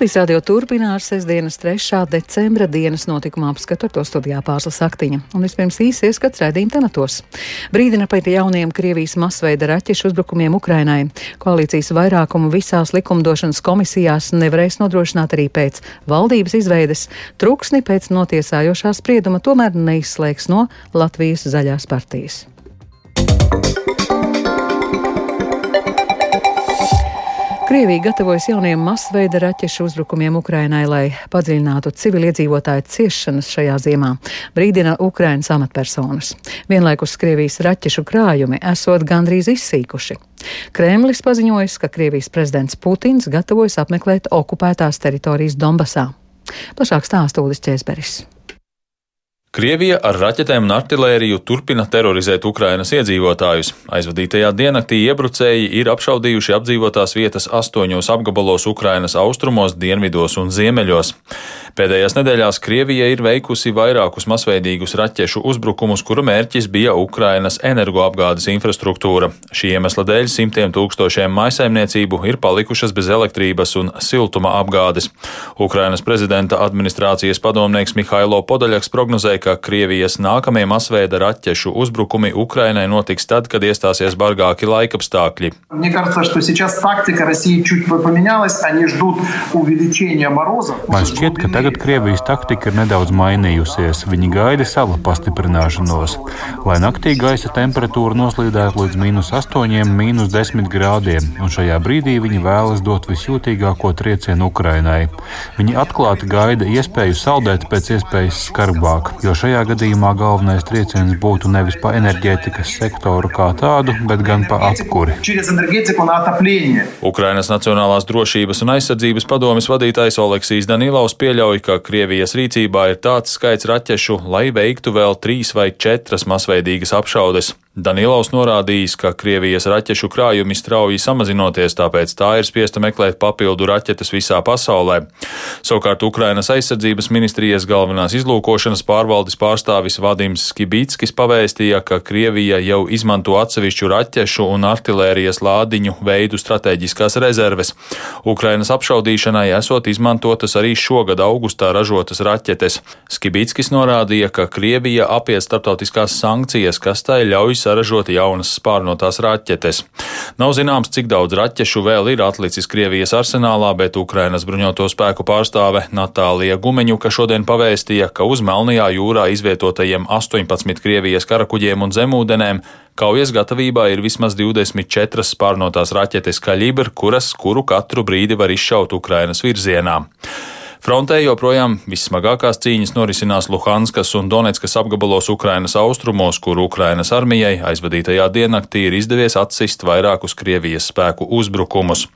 Latvijas radio turpina ar sestdienas 3. decembra dienas notikuma apskatu ar to studijā pārslas aktiņa. Un vispirms īsi ieskats redzījuma tematos. Brīdina pēc jauniem Krievijas masveida raķešu uzbrukumiem Ukrainai. Koalīcijas vairākumu visās likumdošanas komisijās nevarēs nodrošināt arī pēc valdības izveides. Truksni pēc notiesājošā sprieduma tomēr neizslēgs no Latvijas zaļās partijas. Krievija gatavojas jauniem masveida raķešu uzbrukumiem Ukrainai, lai padziļinātu civiliedzīvotāju ciešanas šajā ziemā, brīdina Ukrainas amatpersonas. Vienlaikus Krievijas raķešu krājumi esot gandrīz izsīkuši. Kremlis paziņojis, ka Krievijas prezidents Putins gatavojas apmeklēt okupētās teritorijas Donbasā. Plašāk stāsta Ulis Čēsberis. Krievija ar raķetēm un artilēriju turpina terorizēt Ukrainas iedzīvotājus. Aizvadītajā diennaktī iebrucēji ir apšaudījuši apdzīvotās vietas astoņos apgabalos Ukrainas austrumos, dienvidos un ziemeļos. Pēdējās nedēļās Krievija ir veikusi vairākus masveidīgus raķešu uzbrukumus, kuru mērķis bija Ukrainas energoapgādes infrastruktūra. Šī iemesla dēļ simtiem tūkstošiem maisaimniecību ir palikušas bez elektrības un siltuma apgādes. Ukrainas prezidenta administrācijas padomnieks Mihailo Podaļaks prognozēja, ka Krievijas nākamie masveida raķešu uzbrukumi Ukrainai notiks tad, kad iestāsies bargāki laikapstākļi. Man šķiet, ka tagad Krievijas taktika ir nedaudz mainījusies. Viņi gaida savu pastiprināšanos, lai naktī gaisa temperatūra noslīdētu līdz minus 8, minus 10 grādiem, un šajā brīdī viņi vēlas dot visjūtīgāko triecienu Ukrainai. Viņi atklāti gaida iespēju saldēt pēc iespējas skarbāk, jo šajā gadījumā galvenais trieciens būtu nevis pa enerģētikas sektoru kā tādu, bet gan pa apkuri. Ukrainas Nacionālās drošības un aizsardzības padomes vadītājs Oleksijas Danilovs pieļauj, ka Krievijas rīcībā ir tāds skaits raķešu, lai veiktu vēl trīs vai četras masveidīgas apšaudes. Danilovs norādījis, ka Krievijas raķešu krājumi strauji samazinoties, tāpēc tā ir spiesta meklēt papildu raķetes visā pasaulē. Savukārt Ukrainas aizsardzības ministrijas galvenās izlūkošanas pārvaldes pārstāvis Vadims Skibitskis pavēstīja, ka Krievija jau izmanto atsevišķu raķešu un artilērijas lādiņu veidu strateģiskās rezerves. Ukrainas apšaudīšanai esot izmantotas arī šogad augustā ražotas raķetes. Skibitskis norādīja, ka Krievija apiet starptautiskās sankcijas, kas tai ļauj saražot jaunas spārnotās raķetes. Nav zināms, cik daudz raķešu vēl ir atlicis Krievijas arsenālā, bet Ukrainas bruņoto spēku pārstāve Natālija Gumeņuka šodien pavēstīja, ka uz Melnajā jūrā izvietotajiem 18 Krievijas karakuģiem un zemūdenēm Kaujas gatavībā ir vismaz 24 spārnotās raķetes Kaļibra, kuras kuru katru brīdi var izšaut Ukrainas virzienā. Frontē joprojām vissmagākās cīņas norisinās Luhanskas un Donetskas apgabalos Ukrainas austrumos, kur Ukrainas armijai aizvadītajā diennaktī ir izdevies atsist vairākus Krievijas spēku uzbrukumus.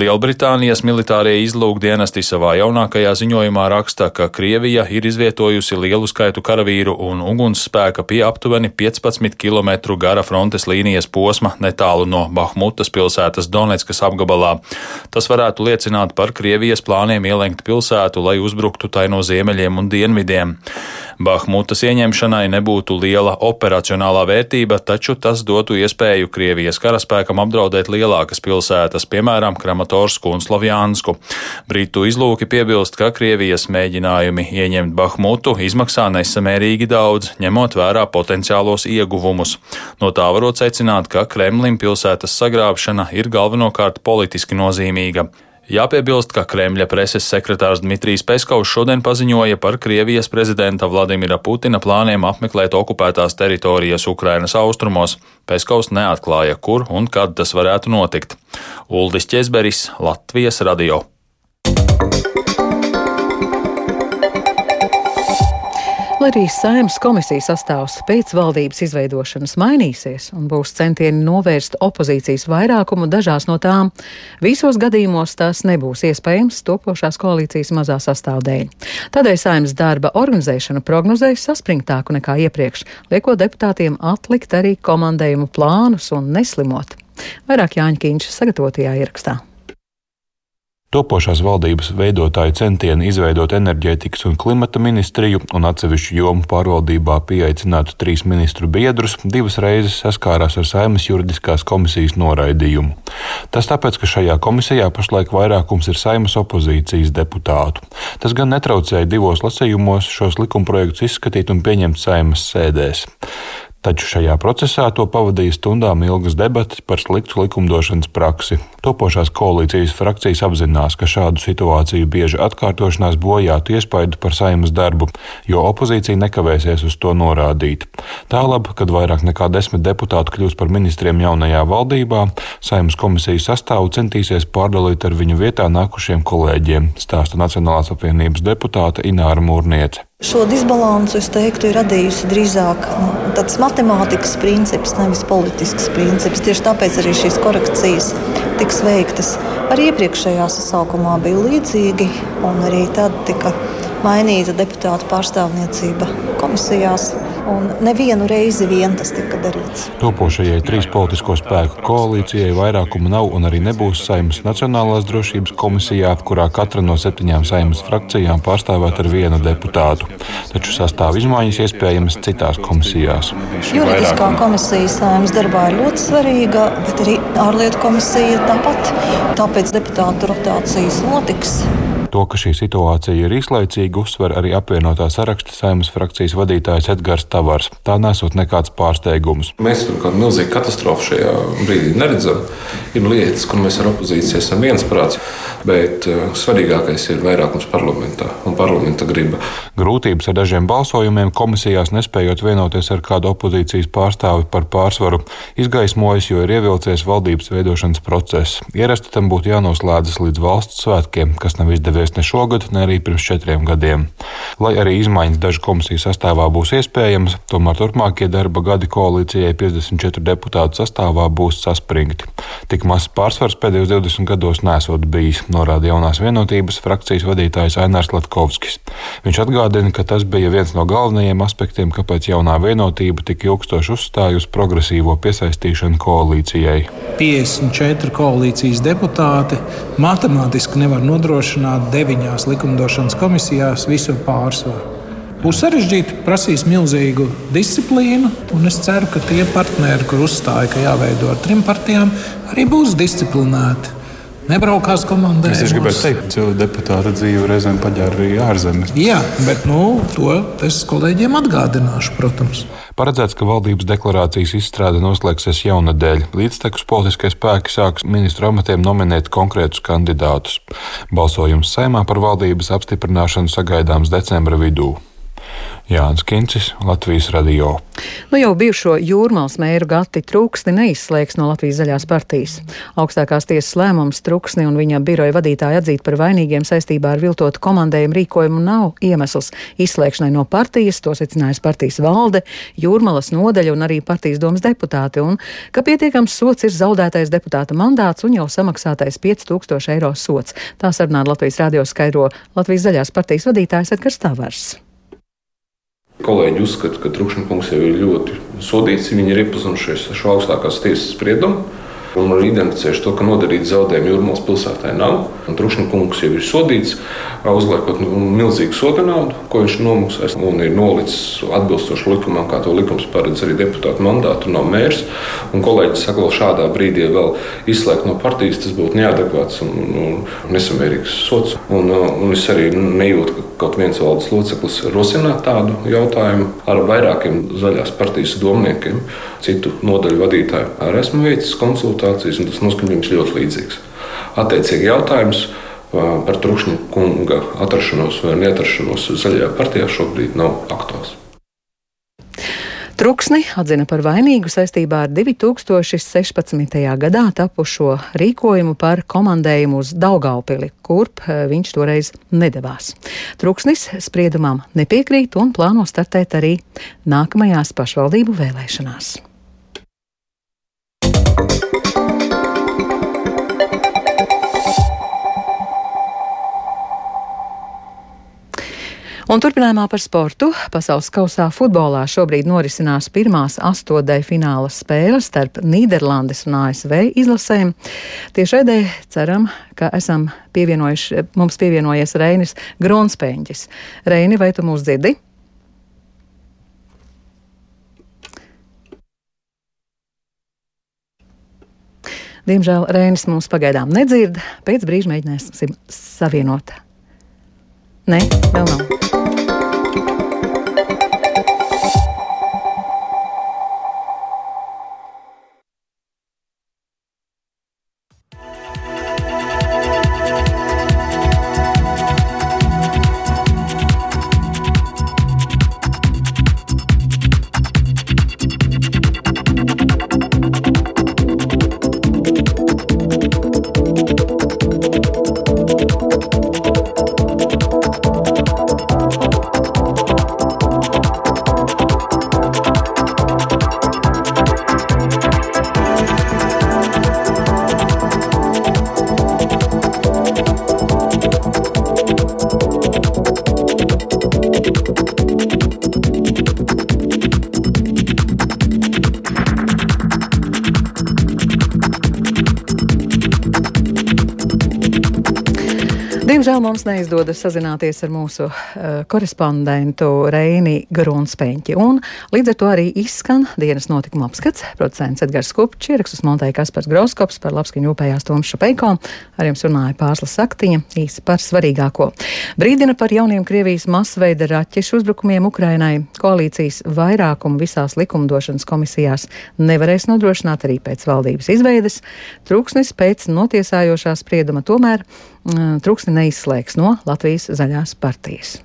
Lielbritānijas militārie izlūkdienesti savā jaunākajā ziņojumā raksta, ka Krievija ir izvietojusi lielu skaitu karavīru un ugunsspēka pie aptuveni 15 km gara frontes līnijas posma netālu no Bahmutas pilsētas Donetskas apgabalā. Tas varētu liecināt par Krievijas plāniem ielenkt pilsētu pilsētu, lai uzbruktu tai no ziemeļiem un dienvidiem. Bahmutas ieņemšanai nebūtu liela operacionālā vērtība, taču tas dotu iespēju Krievijas karaspēkam apdraudēt lielākas pilsētas, piemēram, Kramatorsku un Slovjānsku. Britu izlūki piebilst, ka Krievijas mēģinājumi ieņemt Bahmutu izmaksā nesamērīgi daudz, ņemot vērā potenciālos ieguvumus. No tā varot secināt, ka Kremlim pilsētas sagrābšana ir galvenokārt politiski nozīmīga. Jāpiebilst, ka Kremļa preses sekretārs Dmitrijs Peskovs šodien paziņoja par Krievijas prezidenta Vladimira Putina plāniem apmeklēt okupētās teritorijas Ukrainas austrumos. Peskovs neatklāja, kur un kad tas varētu notikt. Uldis Česberis, Latvijas radio. Lai arī saimnes komisijas sastāvs pēc valdības izveidošanas mainīsies un būs centieni novērst opozīcijas vairākumu dažās no tām, visos gadījumos tas nebūs iespējams topošās koalīcijas mazā sastāvdēļ. Tādēļ saimnes darba organizēšanu prognozējas saspringtāku nekā iepriekš, liekot deputātiem atlikt arī komandējumu plānus un neslimot. Vairāk Jāņa Kīņš sagatavotajā ierakstā. Topošās valdības veidotāju centieni izveidot enerģētikas un klimata ministriju un atsevišķu jomu pārvaldībā pieaicinātu trīs ministru biedrus divas reizes saskārās ar Saimas juridiskās komisijas noraidījumu. Tas tāpēc, ka šajā komisijā pašlaik vairākums ir Saimas opozīcijas deputātu. Tas gan netraucēja divos lasījumos šos likumprojektus izskatīt un pieņemt Saimas sēdēs. Taču šajā procesā to pavadīja stundām ilgas debatas par sliktu likumdošanas praksi. Topošās koalīcijas frakcijas apzinās, ka šādu situāciju bieži atkārtošanās bojātu iespaidu par saimas darbu, jo opozīcija nekavēsies uz to norādīt. Tālāk, kad vairāk nekā desmit deputāti kļūs par ministriem jaunajā valdībā, saimas komisijas sastāvu centīsies pārdalīt ar viņu vietā nākušiem kolēģiem, stāsta Nacionālās apvienības deputāte Ināra Mūrniece. Šo disbalansu, es teiktu, ir radījusi drīzāk nu, tāds matemātikas princips, nevis politisks princips. Tieši tāpēc arī šīs korekcijas tiks veiktas. Arī iepriekšējā sasaukumā bija līdzīgi, un arī tad tika mainīta deputātu pārstāvniecība komisijās un nevienu reizi vien tas tika darīts. Topošajai trīs politisko spēku koalīcijai vairākuma nav un arī nebūs Saimas Nacionālās drošības komisijā, kurā katra no septiņām Saimas frakcijām pārstāvēt ar vienu deputātu. Taču sastāv izmaiņas iespējamas citās komisijās. Juridiskā komisija Saimas darbā ir ļoti svarīga, bet arī ārlietu komisija tāpat. Tāpēc deputātu rotācijas notiks. To, ka šī situācija ir īslaicīga, uzsver arī apvienotā saraksta saimnes frakcijas vadītājs Edgars Tavars. Tā nesot nekāds pārsteigums. Mēs tur kādu milzīgu katastrofu šajā brīdī neredzam. Ir lietas, kur mēs ar opozīciju esam viensprāts, bet uh, svarīgākais ir vairākums parlamentā un parlamenta griba. Grūtības ar dažiem balsojumiem komisijās nespējot vienoties ar kādu opozīcijas pārstāvi par pārsvaru izgaismojas, jo ir ievilcies valdības veidošanas process. Ierasti tam būtu jānoslēdzas līdz valsts svētkiem, kas nav izdevies izdevies ne šogad, ne arī pirms četriem gadiem. Lai arī izmaiņas dažu komisiju sastāvā būs iespējamas, tomēr turpmākie darba gadi koalīcijai 54 deputātu sastāvā būs saspringti. Tik mazs pārsvars pēdējos 20 gados nesot bijis, norāda jaunās vienotības frakcijas vadītājs Ainārs Latkovskis. Viņš atgādina, ka tas bija viens no galvenajiem aspektiem, kāpēc jaunā vienotība tik ilgstoši uzstāja uz progresīvo piesaistīšanu koalīcijai. 54 koalīcijas deputāti matemātiski nevar nodrošināt deviņās likumdošanas komisijās visu pārsvaru. Būs sarežģīti, prasīs milzīgu disciplīnu, un es ceru, ka tie partneri, kur uzstāja, ka jāveido ar trim partijām, arī būs disciplinēti. Nebraukās komandai. Es gribēju teikt, ka deputāta dzīve reizēm paģēra arī ārzemēs. Jā, bet nu, to es kolēģiem atgādināšu, protams. Paredzēts, ka valdības deklarācijas izstrāde noslēgsies jaunadēļ. Līdztekus politiskie spēki sāks ministru amatiem nominēt konkrētus kandidātus. Balsojums saimā par valdības apstiprināšanu sagaidāms decembra vidū. Jānis Kincis, Latvijas radio. Nu jau bijušo jūrmālas mēru Gati Trūksni neizslēgs no Latvijas zaļās partijas. Augstākās tiesas lēmums Trūksni un viņa biroja vadītāja atzīt par vainīgiem saistībā ar viltotu komandējumu rīkojumu nav iemesls izslēgšanai no partijas, to secinājas partijas valde, jūrmalas nodeļa un arī partijas domas deputāti, un ka pietiekams sots ir zaudētais deputāta mandāts un jau samaksātais 5000 eiro sots. Tā sarunā Latvijas radio skaidro Latvijas zaļās partijas vadītājs Edgars Tavars. Kolēģi uzskata, ka Trukšņkungs jau ir ļoti sodīts. Viņi ir iepazinušies ar šo augstākās tiesas spriedumu un ir identificējuši to, ka nodarīt zaudējumu Jūrmālas pilsētai nav. Trukšņkungs jau ir sodīts, uzliekot nu, milzīgu soda naudu, ko viņš nomaksās, un ir nolicis atbilstoši likumam, kā to likums paredz arī deputātu mandātu, nav mērs. Un kolēģis saka, ka šādā brīdī vēl izslēgt no partijas tas būtu neadekvāts un, un nesamērīgs sots. Un, un es arī nejūtu, ka kaut viens valdes loceklis rosina tādu jautājumu ar vairākiem zaļās partijas domniekiem, citu nodaļu vadītāju. Arī esmu veicis konsultāciju konsultācijas, un tas noskaņojums ļoti līdzīgs. Attiecīgi jautājums par Trukšņa kunga atrašanos vai neatrašanos zaļajā partijā šobrīd nav aktuāls. Truksni atzina par vainīgu saistībā ar 2016. gadā tapušo rīkojumu par komandējumu uz Daugaupili, kurp viņš toreiz nedavās. Truksnis spriedumam nepiekrīt un plāno startēt arī nākamajās pašvaldību vēlēšanās. Un turpinājumā par sportu. Pasaules kausā futbolā šobrīd norisinās pirmās astotdaļu fināla spēles starp Nīderlandes un ASV izlasēm. Tiešraidē ceram, ka esam pievienojuši, mums pievienojies Reinis Grunspēņģis. Reini, vai tu mūs dzirdi? Diemžēl Rēnis mums pagaidām nedzird, pēc brīža mēģināsim savienot. Nē, vēl nav. Diemžēl mums neizdodas sazināties ar mūsu uh, korespondentu Reini Grunspēņķi, un līdz ar to arī izskan dienas notikuma apskats. Producents Edgars Kupčs, ierakstus montēja Kaspars Groskops par labskaņu upējās Toms Šapeiko, ar jums runāja Pārsla Saktiņa, īsi par svarīgāko. Brīdina par jauniem Krievijas masveida raķešu uzbrukumiem Ukrainai. Koalīcijas vairākumu visās likumdošanas komisijās nevarēs nodrošināt arī pēc valdības izveides. Trūksnis pēc notiesājošā sprieduma tomēr Truksni neizslēgs no Latvijas zaļās partijas.